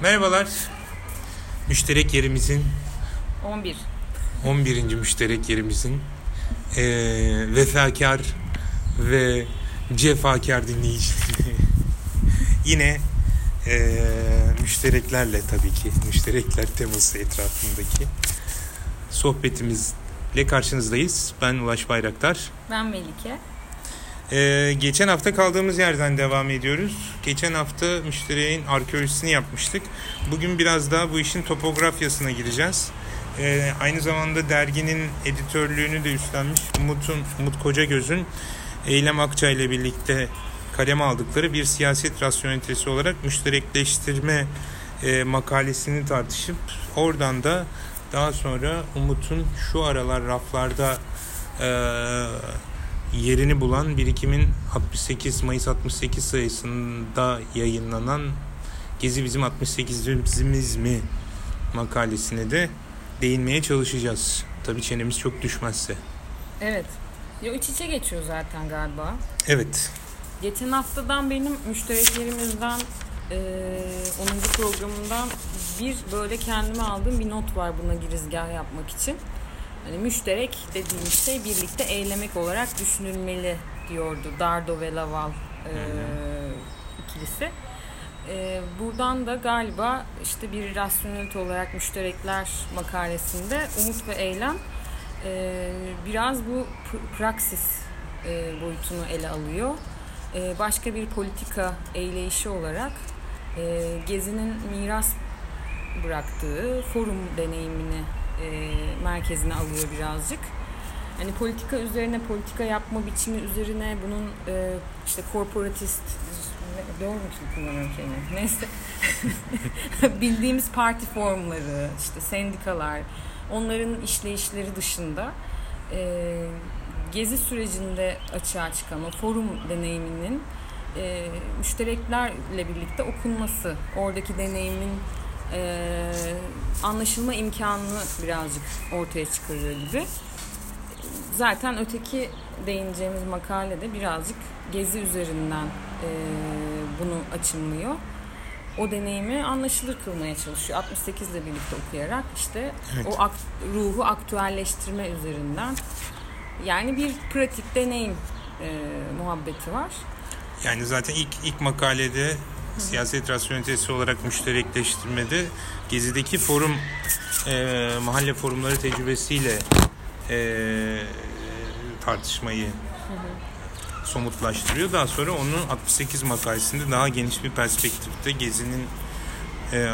Merhabalar. Müşterek yerimizin 11. 11. müşterek yerimizin eee vefakar ve cefakar dinleyicileri yine eee müştereklerle tabii ki müşterekler teması etrafındaki sohbetimizle karşınızdayız. Ben Ulaş Bayraktar. Ben Melike. Ee, geçen hafta kaldığımız yerden devam ediyoruz. Geçen hafta müşterinin arkeolojisini yapmıştık. Bugün biraz daha bu işin topografyasına gireceğiz. Ee, aynı zamanda derginin editörlüğünü de üstlenmiş Umut'un, Umut Kocagöz'ün Eylem Akça ile birlikte kaleme aldıkları bir siyaset rasyonelitesi olarak müşterekleştirme e, makalesini tartışıp oradan da daha sonra Umut'un şu aralar raflarda e, yerini bulan birikimin 68 Mayıs 68 sayısında yayınlanan Gezi bizim 68'imiz mi makalesine de değinmeye çalışacağız. Tabii çenemiz çok düşmezse. Evet. Ya iç içe geçiyor zaten galiba. Evet. Geçen haftadan benim müştereklerimizden e, 10. programından bir böyle kendime aldığım bir not var buna girizgah yapmak için. Hani müşterek dediğimiz şey birlikte eylemek olarak düşünülmeli diyordu Dardo ve Laval e, ikilisi. E, buradan da galiba işte bir rasyonelite olarak müşterekler makalesinde umut ve eylem e, biraz bu pr- praksis e, boyutunu ele alıyor. E, başka bir politika eyleyişi olarak e, Gezi'nin miras bıraktığı forum deneyimini e, merkezine alıyor birazcık. Hani politika üzerine, politika yapma biçimi üzerine bunun e, işte korporatist doğru mu kullanıyorum kelimeyi? Neyse. Bildiğimiz parti formları, işte sendikalar, onların işleyişleri dışında e, gezi sürecinde açığa çıkan o forum deneyiminin e, müştereklerle birlikte okunması, oradaki deneyimin e, anlaşılma imkanını birazcık ortaya çıkarıyor gibi. Zaten öteki değineceğimiz makalede birazcık gezi üzerinden e, bunu açımlıyor. O deneyimi anlaşılır kılmaya çalışıyor. 68 ile birlikte okuyarak işte Evet. o ak- ruhu aktüelleştirme üzerinden. Yani bir pratik deneyim e, muhabbeti var. Yani zaten ilk ilk makalede siyaset rasyonelitesi olarak müşterekleştirmede Gezi'deki forum e, mahalle forumları tecrübesiyle e, tartışmayı somutlaştırıyor. Daha sonra onun 68 makalesinde daha geniş bir perspektifte Gezi'nin e,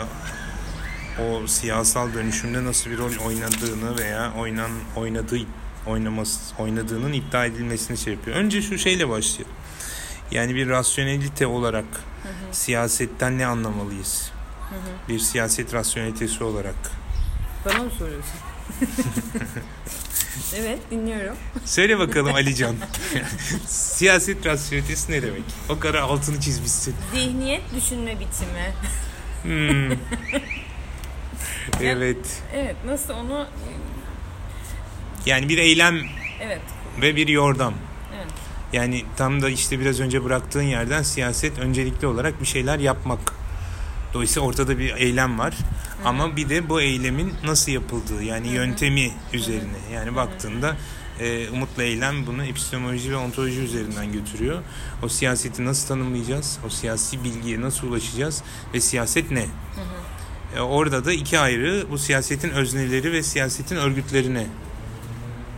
o siyasal dönüşümde nasıl bir rol oynadığını veya oynan oynadığı oynaması oynadığının iddia edilmesini şey yapıyor. Önce şu şeyle başlayalım. Yani bir rasyonelite olarak siyasetten ne anlamalıyız? Bir siyaset rasyonelitesi olarak. Bana mı soruyorsun? evet dinliyorum. Söyle bakalım Alican. siyaset rasyonelitesi ne demek? O kadar altını çizmişsin. Zihniyet düşünme biçimi. Hmm. evet. Evet nasıl onu Yani bir eylem evet ve bir yordam. Yani tam da işte biraz önce bıraktığın yerden siyaset öncelikli olarak bir şeyler yapmak. Dolayısıyla ortada bir eylem var. Ama bir de bu eylemin nasıl yapıldığı yani yöntemi üzerine. Yani baktığında e, Umut'la eylem bunu epistemoloji ve ontoloji üzerinden götürüyor. O siyaseti nasıl tanımlayacağız? O siyasi bilgiye nasıl ulaşacağız? Ve siyaset ne? E, orada da iki ayrı bu siyasetin özneleri ve siyasetin örgütlerine.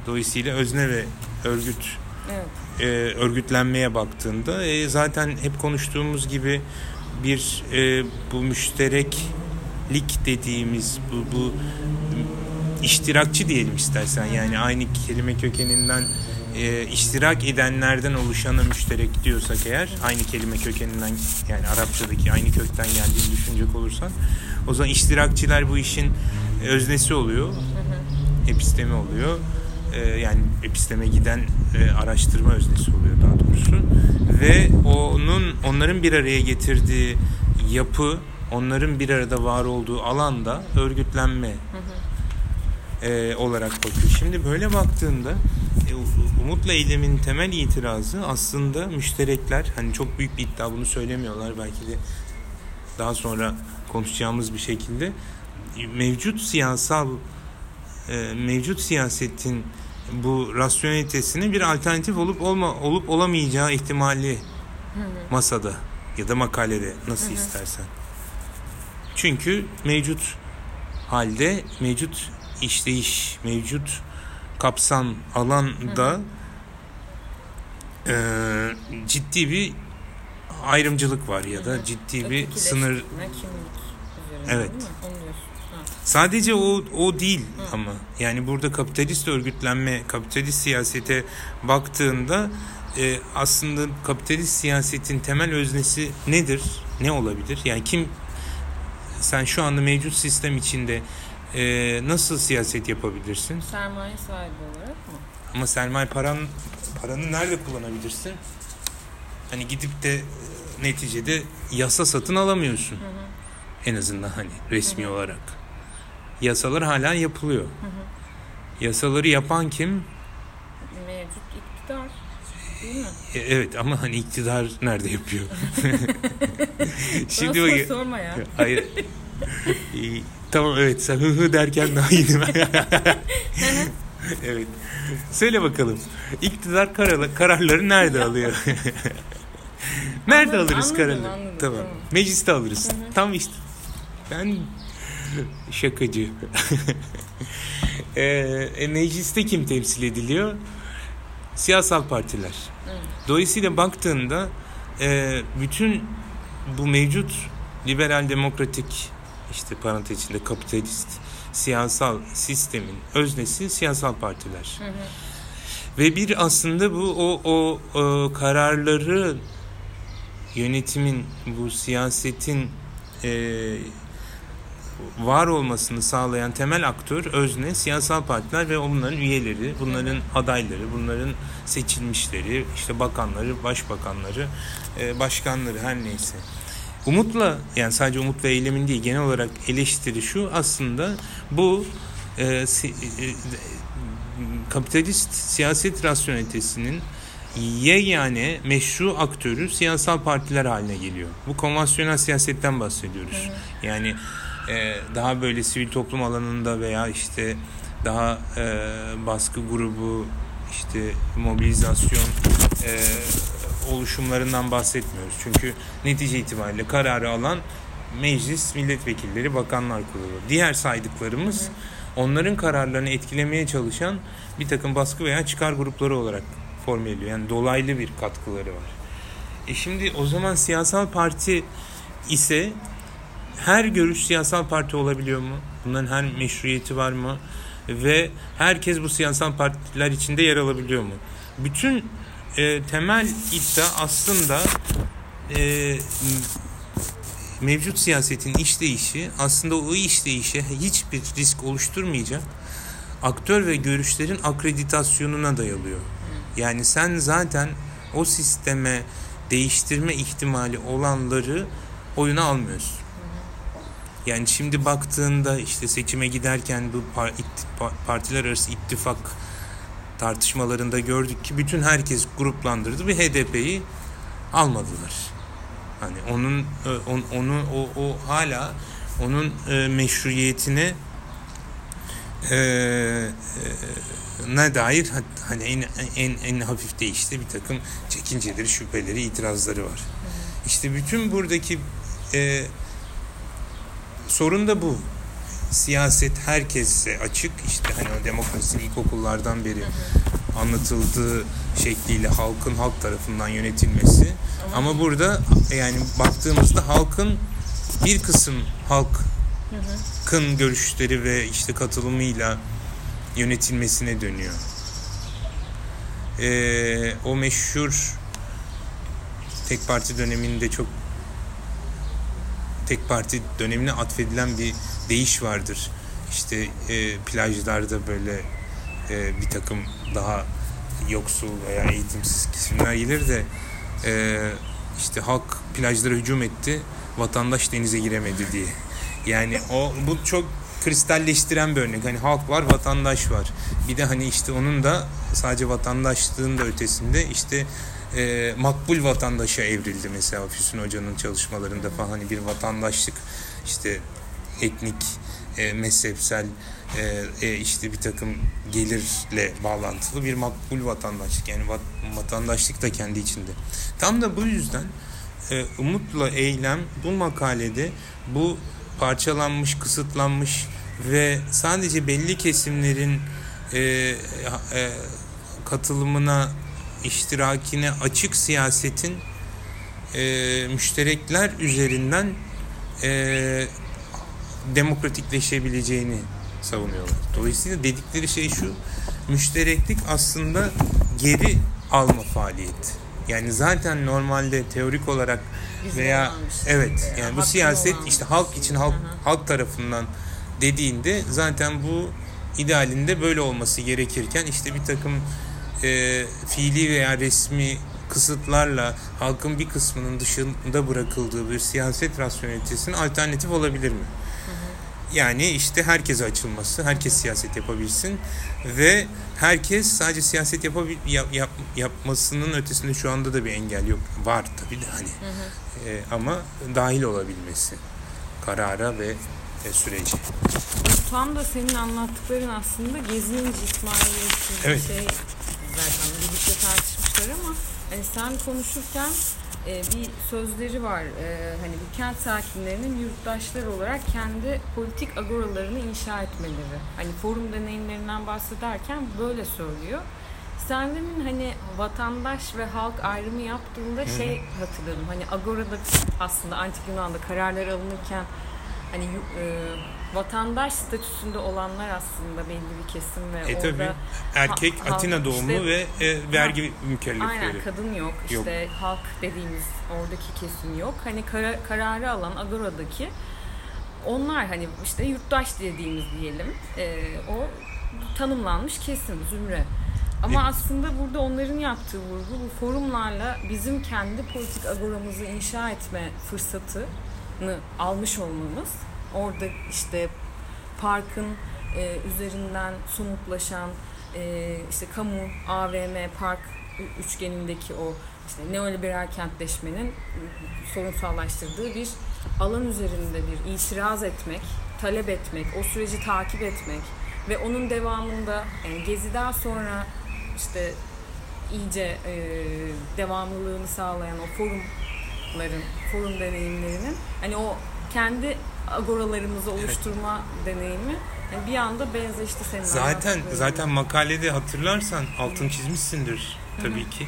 Dolayısıyla özne ve örgüt evet e, örgütlenmeye baktığında e, zaten hep konuştuğumuz gibi bir e, bu müştereklik dediğimiz bu bu iştirakçı diyelim istersen yani aynı kelime kökeninden e, iştirak edenlerden oluşana müşterek diyorsak eğer aynı kelime kökeninden yani Arapçadaki aynı kökten geldiğini düşünecek olursan o zaman iştirakçiler bu işin öznesi oluyor epistemi oluyor Ee, yani episteme giden e, araştırma öznesi oluyor daha doğrusu ve onun onların bir araya getirdiği yapı onların bir arada var olduğu alanda örgütlenme e, olarak bakıyor. Şimdi böyle baktığında e, Umut'la Eylem'in temel itirazı aslında müşterekler hani çok büyük bir iddia bunu söylemiyorlar belki de daha sonra konuşacağımız bir şekilde mevcut siyasal e, mevcut siyasetin bu rasyonelitesinin bir alternatif olup olma olup olamayacağı ihtimali masada ya da makalede nasıl istersen. Çünkü mevcut halde mevcut işleyiş, mevcut kapsam alanda e, ciddi bir ayrımcılık var ya da ciddi bir sınır Evet. Sadece o o değil Hı. ama yani burada kapitalist örgütlenme, kapitalist siyasete baktığında e, aslında kapitalist siyasetin temel öznesi nedir? Ne olabilir? Yani kim sen şu anda mevcut sistem içinde e, nasıl siyaset yapabilirsin? Sermaye sahibi olarak mı? Ama sermaye paran paranı nerede kullanabilirsin? Hani gidip de e, neticede yasa satın alamıyorsun. Hı hı. En azından hani resmi hı hı. olarak. Yasalar hala yapılıyor. Hı hı. Yasaları yapan kim? Mevcut iktidar. Değil mi? E, evet ama hani iktidar nerede yapıyor? Şimdi bak. sorma ya. Hayır. tamam evet sen hı hı derken daha iyiydim. evet. Söyle bakalım. İktidar karar, kararları nerede alıyor? nerede anladım, alırız anladım, kararları? Anladım, tamam. tamam. Mecliste alırız. Hı hı. Tam işte. Ben şakacı. ee, e, mecliste kim temsil ediliyor? Siyasal partiler. Hı. Dolayısıyla baktığında e, bütün bu mevcut liberal demokratik işte parantez içinde kapitalist siyasal sistemin öznesi siyasal partiler. Hı hı. Ve bir aslında bu o, o, o kararları yönetimin bu siyasetin e, var olmasını sağlayan temel aktör özne siyasal partiler ve onların üyeleri, bunların adayları, bunların seçilmişleri, işte bakanları, başbakanları, e, başkanları her neyse. Umutla yani sadece umut ve eylemin değil genel olarak eleştiri şu aslında bu e, si, e, kapitalist siyaset rasyonelitesinin yegane meşru aktörü siyasal partiler haline geliyor. Bu konvansiyonel siyasetten bahsediyoruz. Hı. Yani e, daha böyle sivil toplum alanında veya işte daha e, baskı grubu işte mobilizasyon e, oluşumlarından bahsetmiyoruz. Çünkü netice itibariyle kararı alan meclis, milletvekilleri, bakanlar kurulu. Diğer saydıklarımız onların kararlarını etkilemeye çalışan bir takım baskı veya çıkar grupları olarak formüle ediliyor. Yani dolaylı bir katkıları var. E şimdi o zaman siyasal parti ise her görüş siyasal parti olabiliyor mu? Bunların her meşruiyeti var mı? Ve herkes bu siyasal partiler içinde yer alabiliyor mu? Bütün e, temel iddia aslında e, mevcut siyasetin işleyişi aslında o işleyişe hiçbir risk oluşturmayacak aktör ve görüşlerin akreditasyonuna dayalıyor. Yani sen zaten o sisteme değiştirme ihtimali olanları oyuna almıyorsun. Yani şimdi baktığında işte seçime giderken bu partiler arası ittifak tartışmalarında gördük ki bütün herkes gruplandırdı ve HDP'yi almadılar. Hani onun e, on, onu o, o hala onun e, meşruiyetine e, e, ne dair hani en, en, en hafif değişti bir takım çekinceleri, şüpheleri, itirazları var. İşte bütün buradaki e, sorun da bu. Siyaset herkese açık. İşte hani o demokrasinin ilkokullardan beri anlatıldığı şekliyle halkın halk tarafından yönetilmesi. Ama burada yani baktığımızda halkın bir kısım halkın görüşleri ve işte katılımıyla yönetilmesine dönüyor. Ee, o meşhur tek parti döneminde çok tek parti dönemine atfedilen bir değiş vardır. İşte e, plajlarda böyle e, bir takım daha yoksul veya eğitimsiz kesimler gelir de e, işte halk plajlara hücum etti, vatandaş denize giremedi diye. Yani o bu çok kristalleştiren bir örnek. Hani halk var, vatandaş var. Bir de hani işte onun da sadece vatandaşlığın da ötesinde işte e, makbul vatandaşa evrildi mesela Füsun Hoca'nın çalışmalarında falan hani bir vatandaşlık işte etnik, e, mezhepsel e, e, işte bir takım gelirle bağlantılı bir makbul vatandaşlık yani vat, vatandaşlık da kendi içinde. Tam da bu yüzden e, umutla eylem bu makalede bu parçalanmış, kısıtlanmış ve sadece belli kesimlerin e, e, katılımına, iştirakine açık siyasetin e, müşterekler üzerinden e, demokratikleşebileceğini savunuyorlar. Dolayısıyla dedikleri şey şu, müştereklik aslında geri alma faaliyeti. Yani zaten normalde teorik olarak Bizim veya olanmış. evet yani bu siyaset işte halk için halk halk tarafından dediğinde zaten bu idealinde böyle olması gerekirken işte bir takım e, fiili veya resmi kısıtlarla halkın bir kısmının dışında bırakıldığı bir siyaset rasyonelitesinin alternatif olabilir mi? Yani işte herkese açılması, herkes siyaset yapabilsin ve herkes sadece siyaset yapabil yap, yap- yapmasının ötesinde şu anda da bir engel yok. Var tabii de hani. E, ama dahil olabilmesi karara ve e, sürece. Tam da senin anlattıkların aslında gezinin cismaniyeti Evet. şey zaten birlikte tartışmışlar ama hani sen konuşurken e, bir sözleri var. E, hani bu kent sakinlerinin yurttaşlar olarak kendi politik agoralarını inşa etmeleri. Hani forum deneyimlerinden bahsederken böyle söylüyor. Sen demin hani vatandaş ve halk ayrımı yaptığında şey hatırladım. Hani agorada aslında antik Yunan'da kararlar alınırken hani e, vatandaş statüsünde olanlar aslında belli bir kesim ve E orada tabii erkek ha- Atina doğumlu işte- ve e, vergi aynen mükellefleri. kadın yok. Yok. İşte halk dediğimiz oradaki kesim yok. Hani kara- kararı alan agoradaki onlar hani işte yurttaş dediğimiz diyelim e, o tanımlanmış kesim zümre. Ama Evet. aslında burada onların yaptığı vurgu bu forumlarla bizim kendi politik agoramızı inşa etme fırsatını almış olmamız. Orada işte parkın e, üzerinden somutlaşan e, işte kamu, AVM, park üçgenindeki o işte neoliberal kentleşmenin sorunsallaştırdığı bir alan üzerinde bir itiraz etmek, talep etmek, o süreci takip etmek ve onun devamında yani Gezi'den sonra işte iyice e, devamlılığını sağlayan o forumların, forum deneyimlerinin hani o kendi agoralarımızı oluşturma deneyimi yani bir anda benzeşti senin Zaten zaten makalede hatırlarsan altın çizmişsindir tabii ki.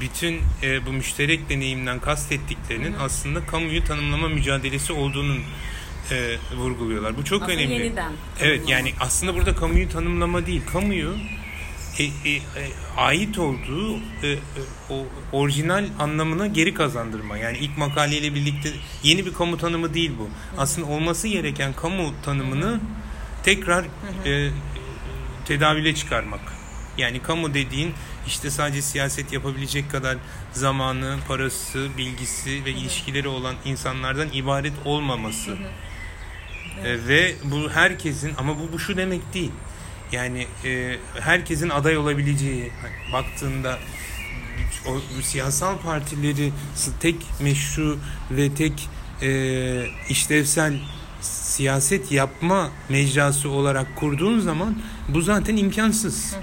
Bütün e, bu müşterek deneyimden kastettiklerinin aslında kamuyu tanımlama mücadelesi olduğunun e, vurguluyorlar. Bu çok Aslında önemli. yeniden Evet yani aslında burada kamuyu tanımlama değil. Kamuyu e, e, e, ait olduğu e, e, o orijinal anlamına geri kazandırma. Yani ilk makaleyle birlikte yeni bir kamu tanımı değil bu. Aslında olması gereken kamu tanımını tekrar e, tedavüle çıkarmak. Yani kamu dediğin işte sadece siyaset yapabilecek kadar zamanı, parası, bilgisi ve ilişkileri olan insanlardan ibaret olmaması. E, ve bu herkesin ama bu, bu şu demek değil. Yani e, herkesin aday olabileceği hani baktığında o siyasal partileri tek meşru ve tek e, işlevsel siyaset yapma mecrası olarak kurduğun zaman bu zaten imkansız.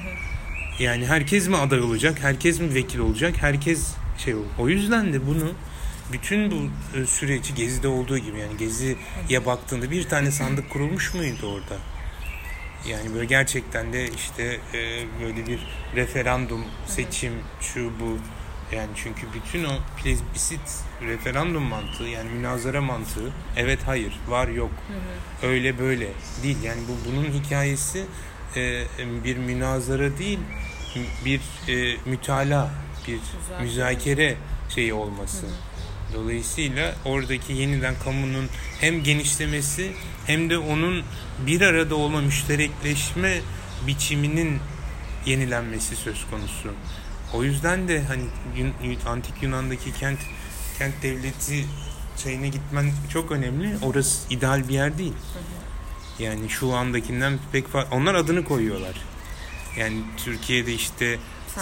Yani herkes mi aday olacak, herkes mi vekil olacak, herkes şey ol. O yüzden de bunu bütün bu e, süreci Gezi'de olduğu gibi yani Gezi'ye baktığında bir tane sandık kurulmuş muydu orada? Yani böyle gerçekten de işte e, böyle bir referandum, seçim, şu bu. Yani çünkü bütün o plebissit referandum mantığı yani münazara mantığı evet hayır var yok öyle böyle değil. Yani bu bunun hikayesi e, bir münazara değil bir e, mütala bir Müzakere. müzakere şeyi olması. Dolayısıyla oradaki yeniden kamunun hem genişlemesi hem de onun bir arada olma müşterekleşme biçiminin yenilenmesi söz konusu. O yüzden de hani antik Yunan'daki kent kent devleti şeyine gitmen çok önemli. Orası ideal bir yer değil. Yani şu andakinden pek fa- onlar adını koyuyorlar. Yani Türkiye'de işte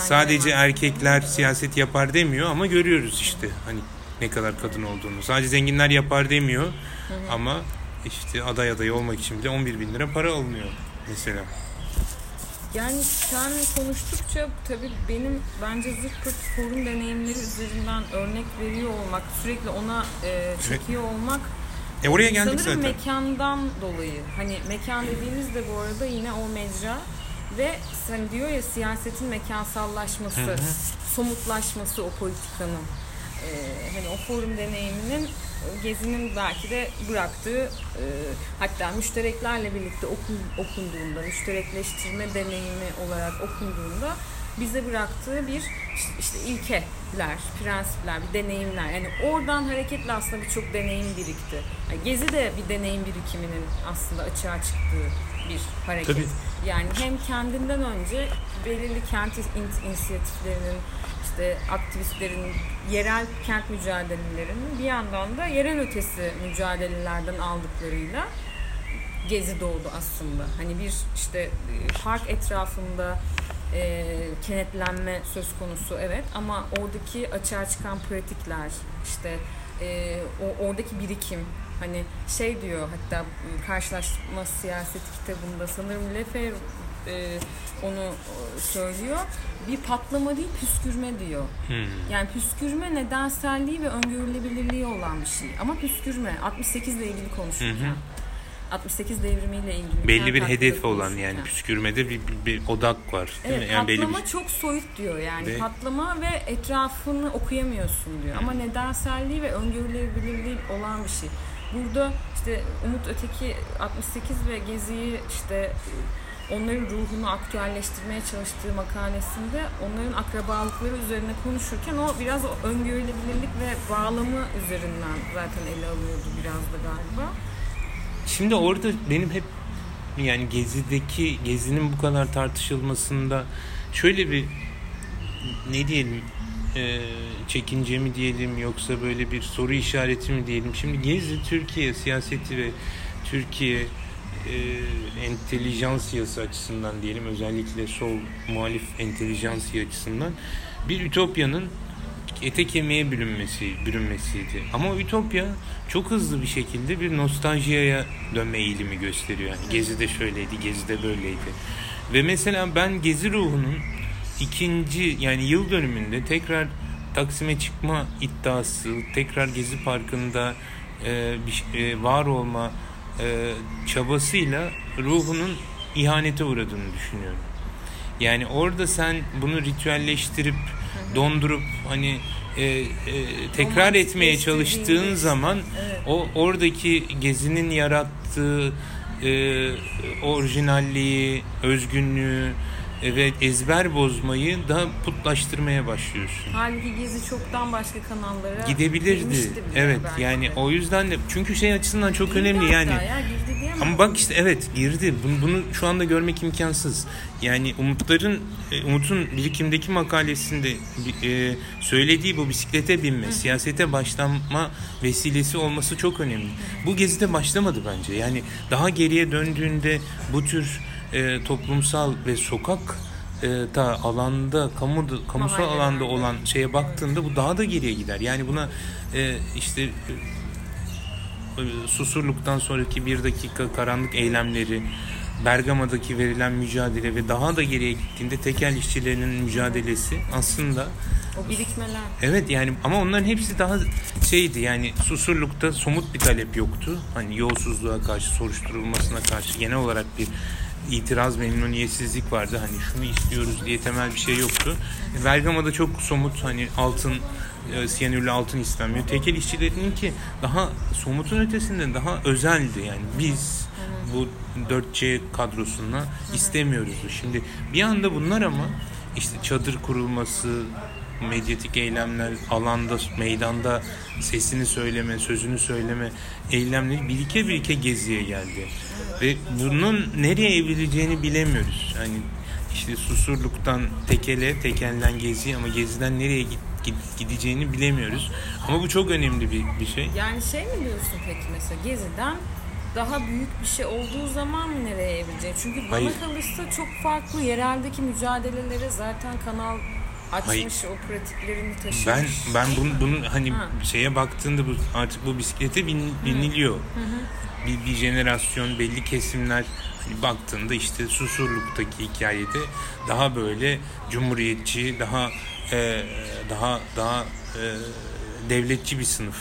sadece erkekler siyaset yapar demiyor ama görüyoruz işte hani ne kadar kadın olduğunu. Sadece zenginler yapar demiyor ama işte aday adayı olmak için bile 11 bin lira para alınıyor mesela. Yani sen konuştukça tabii benim bence zırt pırt forum deneyimleri üzerinden örnek veriyor olmak, sürekli ona e, çekiyor olmak E oraya geldik sanırım zaten. mekandan dolayı. Hani mekan dediğimiz de bu arada yine o mecra ve sen diyor ya siyasetin mekansallaşması, Hı hı. somutlaşması o politikanın. E, hani o forum deneyiminin Gezi'nin belki de bıraktığı e, hatta müştereklerle birlikte okun, okunduğunda, müşterekleştirme deneyimi olarak okunduğunda bize bıraktığı bir işte, ilkeler, prensipler, bir deneyimler. Yani oradan hareketle aslında birçok deneyim birikti. Yani Gezi de bir deneyim birikiminin aslında açığa çıktığı bir hareket. Tabii. Yani hem kendinden önce belirli kent in- inisiyatiflerinin işte aktivistlerin yerel kent mücadelelerinin bir yandan da yerel ötesi mücadelelerden aldıklarıyla gezi doğdu aslında. Hani bir işte e, park etrafında e, kenetlenme söz konusu evet ama oradaki açığa çıkan pratikler işte e, o oradaki birikim hani şey diyor hatta karşılaşma siyaseti kitabında sanırım Lefebvre e, onu e, söylüyor. Bir patlama değil püskürme diyor. Hmm. Yani püskürme nedenselliği ve öngörülebilirliği olan bir şey. Ama püskürme 68 ile ilgili konuşurken. Hı. 68 devrimiyle ilgili. Belli bir hedefi olan yani püskürmede bir, bir, bir odak var değil Evet mi? Yani belli patlama bir çok soyut diyor yani Ve- patlama ve etrafını okuyamıyorsun diyor ama nedenselliği ve öngörülebilirliği olan bir şey. Burada işte Umut Öteki 68 ve Gezi'yi işte onların ruhunu aktüelleştirmeye çalıştığı makalesinde onların akrabalıkları üzerine konuşurken o biraz o öngörülebilirlik ve bağlamı üzerinden zaten ele alıyordu biraz da galiba. Şimdi orada benim hep yani Gezi'deki Gezi'nin bu kadar tartışılmasında şöyle bir ne diyelim e, çekince mi diyelim yoksa böyle bir soru işareti mi diyelim. Şimdi Gezi Türkiye siyaseti ve Türkiye e, entelijansiyası açısından diyelim özellikle sol muhalif entelijansiya açısından bir ütopyanın ete kemiğe bürünmesi, bürünmesiydi. Ama ütopya çok hızlı bir şekilde bir nostaljiye dönme eğilimi gösteriyor. Yani Gezi de şöyleydi, Gezi de böyleydi. Ve mesela ben Gezi ruhunun ikinci yani yıl dönümünde tekrar Taksim'e çıkma iddiası, tekrar Gezi Parkı'nda e, bir, e, var olma e, çabasıyla ruhunun ihanete uğradığını düşünüyorum. Yani orada sen bunu ritüelleştirip dondurup hani e, e, tekrar etmeye çalıştığın zaman Evet. o oradaki gezinin yarattığı e, orijinalliği, özgünlüğü e, ve ezber bozmayı daha putlaştırmaya başlıyorsun. Halbuki Gezi çoktan başka kanallara Gidebilirdi. Evet yani de. o yüzden de çünkü şey açısından çok Girdi önemli yani. Ya, girdi diyemem. Ama bak işte evet girdi. Bunu, bunu şu anda görmek imkansız. Yani Umutların e, Umut'un birikimdeki makalesinde e, söylediği bu bisiklete binme, siyasete başlama vesilesi olması çok önemli. Bu gezide başlamadı bence. Yani daha geriye döndüğünde bu tür e, toplumsal ve sokak e, da alanda kamu kamusal alanda olan şeye baktığında bu daha da geriye gider. Yani buna e, işte e, Susurluk'tan sonraki bir dakika karanlık eylemleri, Bergama'daki verilen mücadele ve daha da geriye gittiğinde tekel işçilerinin mücadelesi aslında O birikmeler. evet yani ama onların hepsi daha şeydi yani Susurluk'ta somut bir talep yoktu. Hani yolsuzluğa karşı, soruşturulmasına karşı genel olarak bir itiraz memnuniyetsizlik vardı. Hani şunu istiyoruz diye temel bir şey yoktu. Bergama'da çok somut hani altın e, siyanürlü altın istenmiyor. Tekel işçilerinin ki daha somutun ötesinde daha özeldi yani biz bu 4C kadrosuna istemiyoruz. Şimdi bir anda bunlar ama işte çadır kurulması, medyatik eylemler, alanda, meydanda sesini söyleme, sözünü söyleme eylemleri birike birike geziye geldi. Ve bunun nereye evrileceğini bilemiyoruz. Yani işte Susurluk'tan Tekel'e, Tekel'den Gezi'ye ama Gezi'den nereye git, git- gideceğini bilemiyoruz. Ama bu çok önemli bir, bir şey. Yani şey mi diyorsun peki mesela Gezi'den daha büyük bir şey olduğu zaman mı nereye evrilecek? Çünkü bana Hayır. kalırsa çok farklı yereldeki mücadelelere zaten kanal açmış, Hayır. o pratiklerini taşımış. Ben ben bunun, bunun hani Ha. şeye baktığında bu artık bu bisiklete bin, biniliyor. Bir, bir jenerasyon belli kesimler hani baktığında işte Susurluk'taki hikayede daha böyle cumhuriyetçi, daha e, daha daha e, devletçi bir sınıf.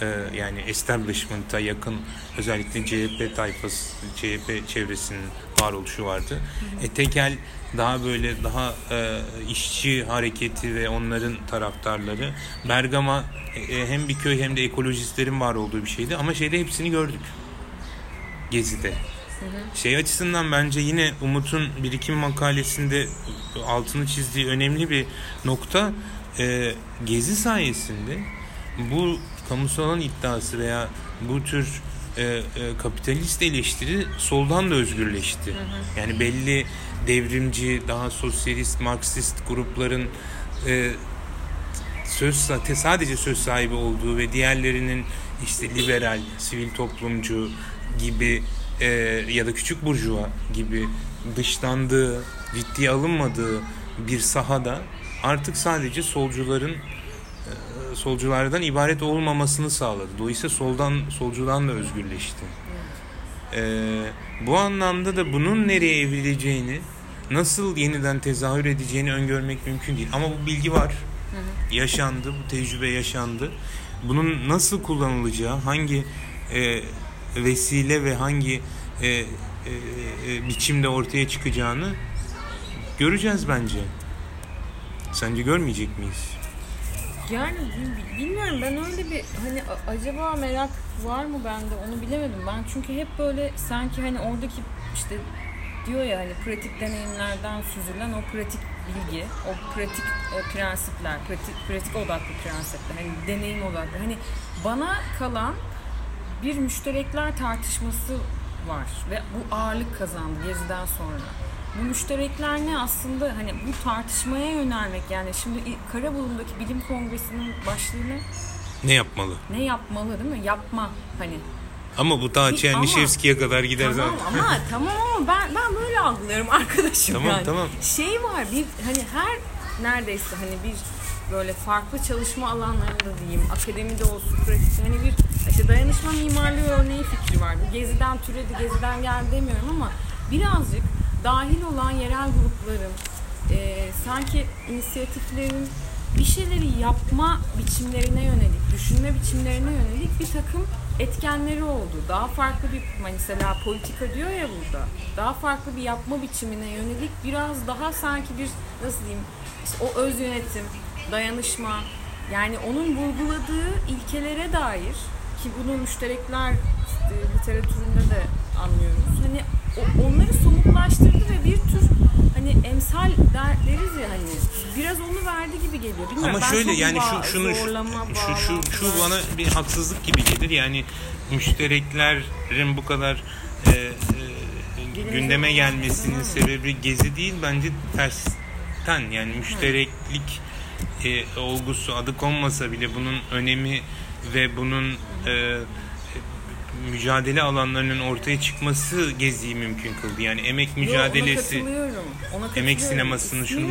E, yani establishment'a yakın özellikle CHP tayfası, CHP çevresinin varoluşu vardı. E, tekel daha böyle daha e, işçi hareketi ve onların taraftarları. Bergama e, hem bir köy hem de ekolojistlerin var olduğu bir şeydi ama şeyde hepsini gördük. Gezi'de. Şey açısından bence yine Umut'un birikim makalesinde altını çizdiği önemli bir nokta e, Gezi sayesinde bu kamusal alan iddiası veya bu tür e, e, kapitalist eleştiri soldan da özgürleşti. Yani belli devrimci, daha sosyalist, marksist grupların e, söz sa- sadece söz sahibi olduğu ve diğerlerinin işte liberal, sivil toplumcu gibi e, ya da küçük burjuva gibi dışlandığı, ciddiye alınmadığı bir sahada artık sadece solcuların solculardan ibaret olmamasını sağladı. Dolayısıyla soldan solcudan da özgürleşti. E, bu anlamda da bunun nereye evrileceğini, nasıl yeniden tezahür edeceğini öngörmek mümkün değil. Ama bu bilgi var. Yaşandı, bu tecrübe yaşandı. Bunun nasıl kullanılacağı, hangi e, vesile ve hangi e, e, e, biçimde ortaya çıkacağını göreceğiz bence. Sence görmeyecek miyiz? Yani bi- bilmiyorum ben öyle bir hani acaba merak var mı bende onu bilemedim. Ben çünkü hep böyle sanki hani oradaki işte diyor ya hani pratik deneyimlerden süzülen o pratik bilgi, o pratik e, prensipler, pratik pratik odaklı prensipler, hani deneyim odaklı. Hani bana kalan bir müşterekler tartışması var ve bu ağırlık kazandı Gezi'den sonra. Bu müşterekler ne aslında hani bu tartışmaya yönelmek yani şimdi İ- Karaburun'daki bilim kongresinin başlığı ne? Yapmalı? Ne yapmalı değil mi? Yapma hani. Ama bu ta Çernişevski'ye kadar gider Tamam zaten. ama tamam ama ben ben böyle algılıyorum arkadaşım Tamam, yani. tamam. Şey var bir hani her neredeyse hani bir böyle farklı çalışma alanlarında diyeyim akademide olsun pratikte hani bir işte dayanışma mimarlığı örneği fikri var. Bu geziden türedi geziden geldi demiyorum ama birazcık dahil olan yerel grupların e, sanki inisiyatiflerin bir şeyleri yapma biçimlerine yönelik, düşünme biçimlerine yönelik bir takım etkenleri oldu. Daha farklı bir mesela politika diyor ya burada. Daha farklı bir yapma biçimine yönelik biraz daha sanki bir nasıl diyeyim işte o öz yönetim, dayanışma yani onun vurguladığı ilkelere dair ki bunu müşterekler literatüründe de anlıyoruz. Hani o- onları somutlaştırdı ve bir tür hani emsal der, deriz ya hani biraz onu verdi gibi geliyor. Bilmiyorum, Ama ben şöyle yani ba- şu şunu şu zorlama, şu, şu, bana bir haksızlık gibi gelir. Yani müştereklerin bu kadar e, e, gündeme gelmesinin sebebi gezi değil bence tersten yani müştereklik e, olgusu adı konmasa bile bunun önemi ve bunun e, mücadele alanlarının ortaya çıkması geziyi mümkün kıldı. Yani emek Yo, mücadelesi ona katılıyorum. Ona katılıyorum. emek sinemasını şunu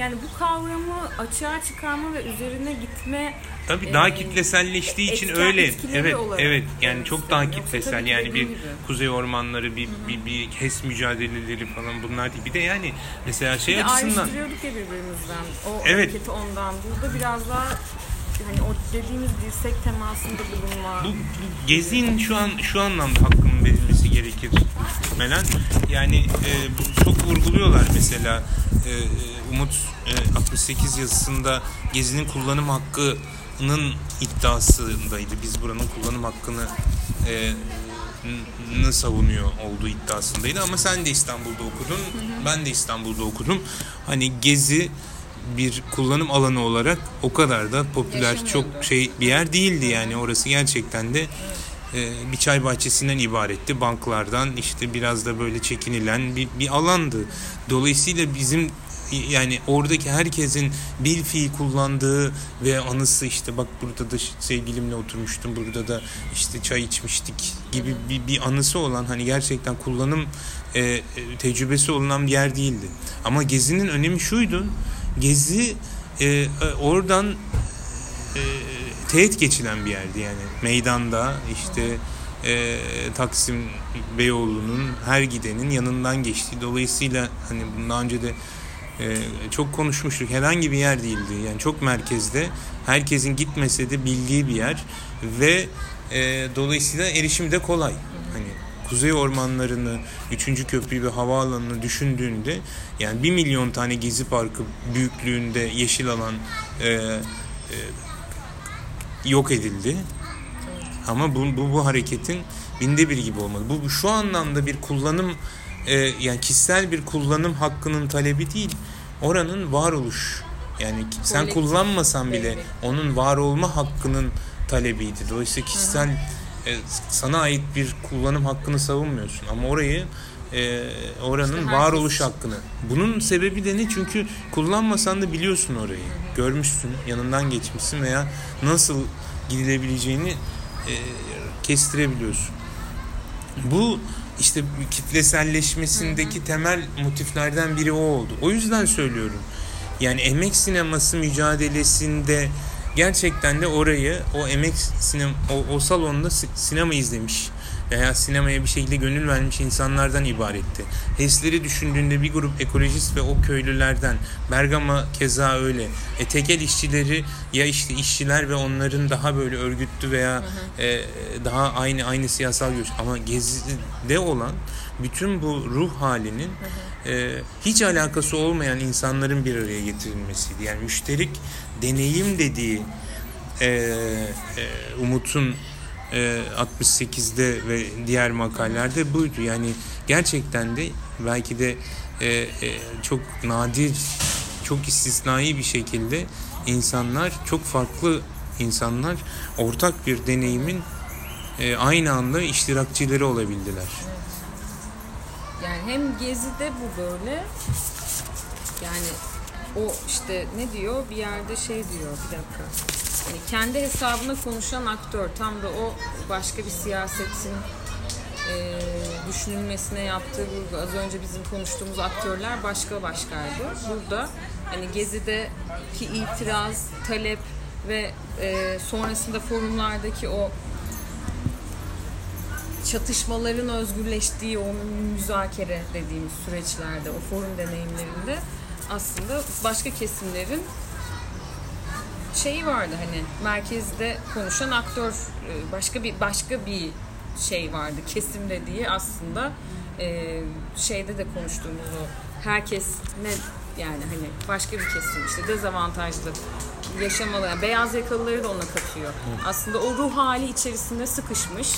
yani bu kavramı açığa çıkarma ve üzerine gitme Tabii e, daha kitleselleştiği için etken- öyle. Evet, olarak evet. Yani demek çok istiyorum. daha kitlesel. Yani bir gibi. kuzey ormanları, bir bir, bir HES mücadeleleri falan bunlar değil. Bir de yani mesela şey Bir açısından ayrıştırıyorduk ya birbirimizden. O Evet. ondan. Burada biraz daha hani o dediğimiz dirsek temasında bulunma. bu, bu gezinin şu an şu anlamda hakkının verilmesi gerekir muhtemelen. Yani e, bu çok vurguluyorlar mesela e, e, Umut e, 68 yazısında gezinin kullanım hakkının iddiasındaydı. Biz buranın kullanım hakkını e, n- savunuyor olduğu iddiasındaydı ama sen de İstanbul'da okudun ben de İstanbul'da okudum hani gezi bir kullanım alanı olarak o kadar da popüler çok şey bir yer değildi yani. Orası gerçekten de e, bir çay bahçesinden ibaretti. Banklardan işte biraz da böyle çekinilen bir, bir alandı. Dolayısıyla bizim yani oradaki herkesin bil fiil kullandığı ve anısı işte bak burada da sevgilimle oturmuştum burada da işte çay içmiştik gibi bir, bir anısı olan hani gerçekten kullanım e, e, tecrübesi olunan bir yer değildi. Ama Gezi'nin önemi şuydu. Gezi e, oradan e, teğet geçilen bir yerdi yani meydanda işte e, Taksim Beyoğlu'nun her gidenin yanından geçti. Dolayısıyla hani bundan önce de e, çok konuşmuştuk. Herhangi bir yer değildi. Yani çok merkezde. Herkesin gitmese de bildiği bir yer ve e, dolayısıyla erişimi de kolay. Hani kuzey ormanlarını, üçüncü köprüyü ve havaalanını düşündüğünde yani bir milyon tane gezi parkı büyüklüğünde yeşil alan e, e, yok edildi. Ama bu, bu, bu hareketin binde bir gibi olmalı. Bu şu anlamda bir kullanım e, yani kişisel bir kullanım hakkının talebi değil. Oranın varoluş yani sen kullanmasan bile onun var olma hakkının talebiydi. Dolayısıyla kişisel e, sana ait bir kullanım hakkını savunmuyorsun ama orayı e, oranın işte varoluş hakkını. Bunun sebebi de ne? Çünkü kullanmasan da biliyorsun orayı. Görmüşsün, yanından geçmişsin veya nasıl gidilebileceğini e, kestirebiliyorsun. Bu işte kitleselleşmesindeki temel motiflerden biri o oldu. O yüzden söylüyorum. Yani emek sineması mücadelesinde gerçekten de orayı o emek sinem o, o salonda sinema izlemiş veya sinemaya bir şekilde gönül vermiş insanlardan ibaretti. HES'leri düşündüğünde bir grup ekolojist ve o köylülerden, Bergama keza öyle. E, tekel işçileri ya işte işçiler ve onların daha böyle örgütlü veya E, daha aynı aynı siyasal görüş ama Gezi'de olan bütün bu ruh halinin e, hiç alakası olmayan insanların bir araya getirilmesiydi. Yani müşterik deneyim dediği e, e, Umut'un 68'de e, ve diğer makalelerde buydu. Yani gerçekten de belki de e, e, çok nadir, çok istisnai bir şekilde insanlar, çok farklı insanlar ortak bir deneyimin aynı anda iştirakçileri olabildiler. Yani hem Gezi'de bu böyle yani o işte ne diyor bir yerde şey diyor bir dakika Hani kendi hesabına konuşan aktör tam da o başka bir siyasetin e, düşünülmesine yaptığı vurgu. Az önce bizim konuştuğumuz aktörler başka başkaydı. Burada hani Gezi'deki itiraz, talep ve e, sonrasında forumlardaki o çatışmaların özgürleştiği o müzakere dediğimiz süreçlerde, o forum deneyimlerinde aslında başka kesimlerin şeyi vardı hani merkezde konuşan aktör e, başka bir başka bir şey vardı kesim dediği aslında e, şeyde de konuştuğumuz o herkes ne yani hani başka bir kesim işte dezavantajlı yaşamalı yani beyaz yakalıları da ona katıyor. Hı. Aslında o ruh hali içerisinde sıkışmış,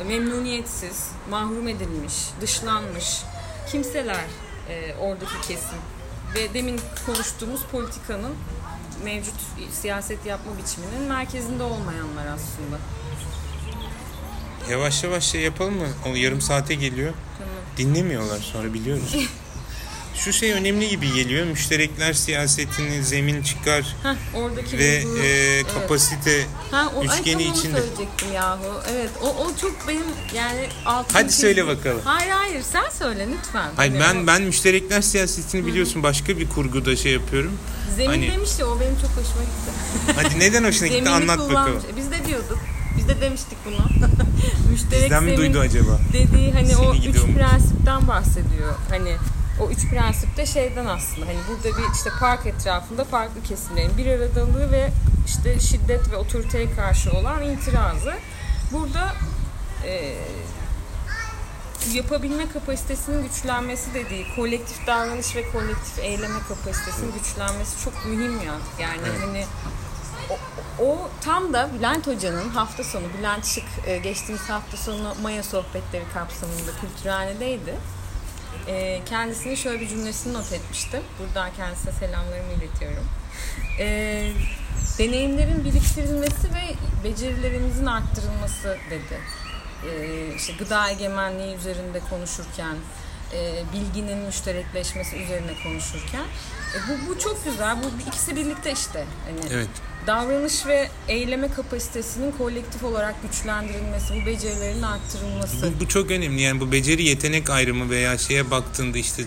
e, memnuniyetsiz, mahrum edilmiş, dışlanmış kimseler e, oradaki kesim ve demin konuştuğumuz politikanın mevcut siyaset yapma biçiminin merkezinde olmayanlar aslında. Yavaş yavaş şey yapalım mı? O yarım saate geliyor. Tamam. Dinlemiyorlar sonra biliyoruz. Şu şey önemli gibi geliyor. Müşterekler siyasetini zemin çıkar Heh, oradaki ve e, kapasite evet. ha, o, üçgeni ay, içinde. söyleyecektim yahu. Evet o, o çok benim yani altın Hadi söyle bakalım. Hayır hayır sen söyle lütfen. Hayır hani ben ben müşterekler siyasetini biliyorsun başka bir kurguda şey yapıyorum. Zemin hani... demişti o benim çok hoşuma gitti. Hadi neden hoşuna gitti anlat bakalım. Biz de diyorduk. Biz de demiştik bunu. Müşterek Bizden mi duydu acaba? Dediği hani Seni o üç prensipten bahsediyor. Hani o üç prensip de şeyden aslında hani burada bir işte park etrafında farklı kesimlerin bir aradalığı ve işte şiddet ve otoriteye karşı olan itirazı. Burada e, yapabilme kapasitesinin güçlenmesi dediği kolektif davranış ve kolektif eyleme kapasitesinin güçlenmesi çok mühim ya. Yani evet. hani o, o tam da Bülent Hoca'nın hafta sonu Bülent Şık e, geçtiğimiz hafta sonu Maya sohbetleri kapsamında kültürhanedeydi. E, kendisinin şöyle bir cümlesini not etmiştim. Buradan kendisine selamlarımı iletiyorum. E, deneyimlerin biriktirilmesi ve becerilerimizin arttırılması dedi. E, işte gıda egemenliği üzerinde konuşurken e, bilginin müşterekleşmesi üzerine konuşurken. E, bu, bu çok güzel. Bu ikisi birlikte işte. Hani Evet. davranış ve eyleme kapasitesinin kolektif olarak güçlendirilmesi, bu becerilerin arttırılması. Bu, bu çok önemli. Yani bu beceri yetenek ayrımı veya şeye baktığında işte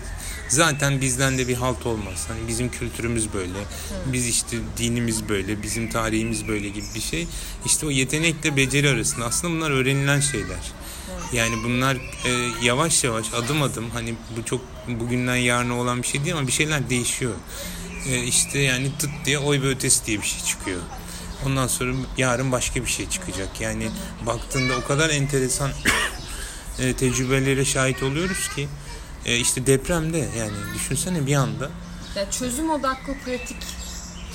zaten bizden de bir halt olmaz. Hani bizim kültürümüz böyle. Biz işte dinimiz böyle, bizim tarihimiz böyle gibi bir şey. İşte o yetenekle beceri arasında aslında bunlar öğrenilen şeyler. Yani bunlar e, yavaş yavaş adım adım hani bu çok bugünden yarına olan bir şey değil ama bir şeyler değişiyor. E, işte yani tıt diye oy ve ötesi diye bir şey çıkıyor. Ondan sonra yarın başka bir şey çıkacak. Yani baktığında o kadar enteresan e, tecrübelere şahit oluyoruz ki e, işte depremde yani düşünsene bir anda Ya çözüm odaklı pratik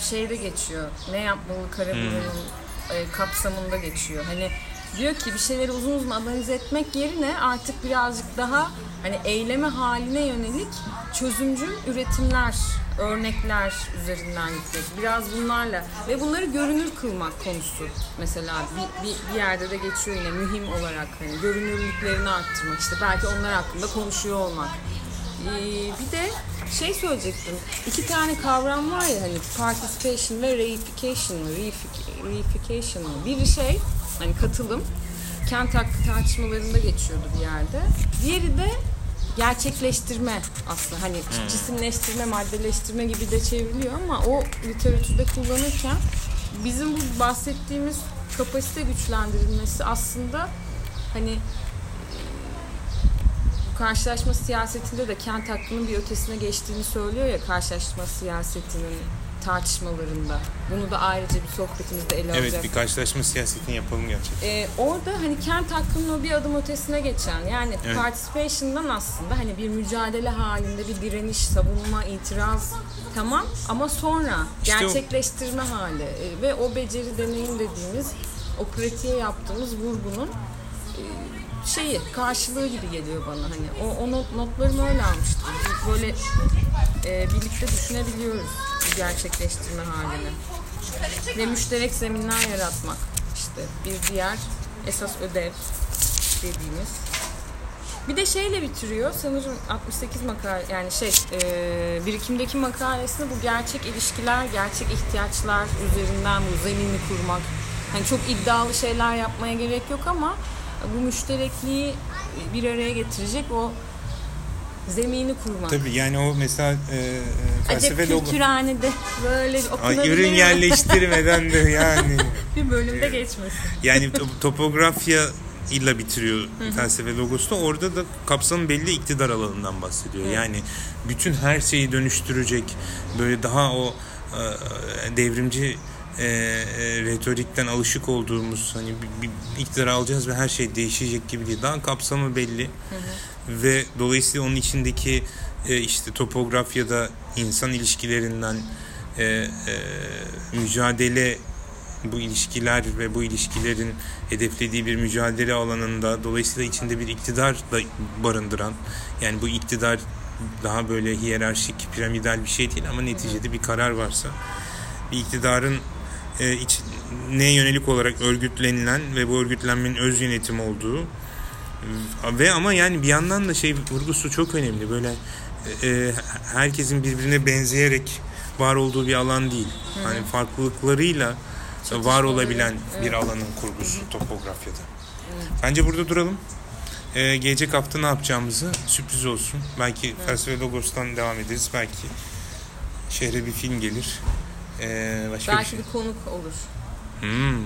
şeyde geçiyor. Ne yapmalı Karaburun'un e, kapsamında geçiyor. Hani diyor ki bir şeyleri uzun uzun analiz etmek yerine artık birazcık daha hani eyleme haline yönelik çözümcül üretimler, örnekler üzerinden gitmek. Biraz bunlarla ve bunları görünür kılmak konusu mesela bir, bir, bir yerde de geçiyor yine mühim olarak hani görünürlüklerini arttırmak işte belki onlar hakkında konuşuyor olmak. Ee, bir de şey söyleyecektim. İki tane kavram var ya hani participation ve reification Reification? Biri şey hani katılım. Kent hakkı tartışmalarında geçiyordu bir yerde. Diğeri de gerçekleştirme aslında hani cisimleştirme, maddeleştirme gibi de çevriliyor ama o literatürde kullanırken bizim bu bahsettiğimiz kapasite güçlendirilmesi aslında hani bu karşılaşma siyasetinde de kent hakkının bir ötesine geçtiğini söylüyor ya karşılaşma siyasetinin tartışmalarında. Bunu da ayrıca bir sohbetimizde ele alacağız. evet bir karşılaşma siyasetini yapalım gerçekten. Ee, orada hani kent hakkının o bir adım ötesine geçen yani Evet. participation'dan aslında hani bir mücadele halinde bir direniş, savunma, itiraz tamam ama sonra İşte o- gerçekleştirme hali Ee, ve o beceri deneyim dediğimiz o pratiğe yaptığımız vurgunun e, şeyi karşılığı gibi geliyor bana hani o, o not, notlarımı öyle almıştım böyle e, birlikte düşünebiliyoruz gerçekleştirme halini ve müşterek zeminler yaratmak işte bir diğer esas ödev dediğimiz. Bir de şeyle bitiriyor sanırım 68 makale yani şey e, birikimdeki makalesinde bu gerçek ilişkiler, gerçek ihtiyaçlar üzerinden bu zeminini kurmak. Hani çok iddialı şeyler yapmaya gerek yok ama bu müşterekliği bir araya getirecek o zemini kurmak. Tabii yani o mesela e, e, felsefe logo. kültürhanede böyle Ay, okunabilir ürün mi? yerleştirmeden de yani. bir bölümde geçmesin. Yani to- topografya ile bitiriyor felsefe logosu da orada da kapsamı belli iktidar alanından bahsediyor. Yani bütün her şeyi dönüştürecek böyle daha o e, devrimci e, e, retorikten alışık olduğumuz hani bir, bir iktidar alacağız ve her şey değişecek gibi değil. Daha kapsamı belli ve dolayısıyla onun içindeki e, işte topografyada insan ilişkilerinden e, e, mücadele bu ilişkiler ve bu ilişkilerin hedeflediği bir mücadele alanında dolayısıyla içinde bir iktidar da barındıran yani bu iktidar daha böyle hiyerarşik piramidal bir şey değil ama neticede bir karar varsa bir iktidarın e, iç, ne yönelik olarak örgütlenilen ve bu örgütlenmenin öz yönetim olduğu ve ama yani bir yandan da şey vurgusu çok önemli böyle e, herkesin birbirine benzeyerek var olduğu bir alan değil. Hani farklılıklarıyla var olabilen bir alanın kurgusu topografyada. Bence burada duralım. Ee, gelecek hafta ne yapacağımızı sürpriz olsun. Belki felsefe logos'tan devam ederiz. Belki şehre bir film gelir. Ee, başka bir Belki şey. bir konuk olur. Hmm, Hmm,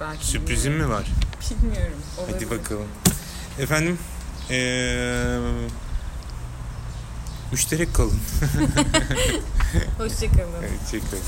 belki sürprizim mi var? Bilmiyorum. Hadi olabilir. bakalım. Efendim ee, müşterek kalın. Hoşçakalın. Ederim.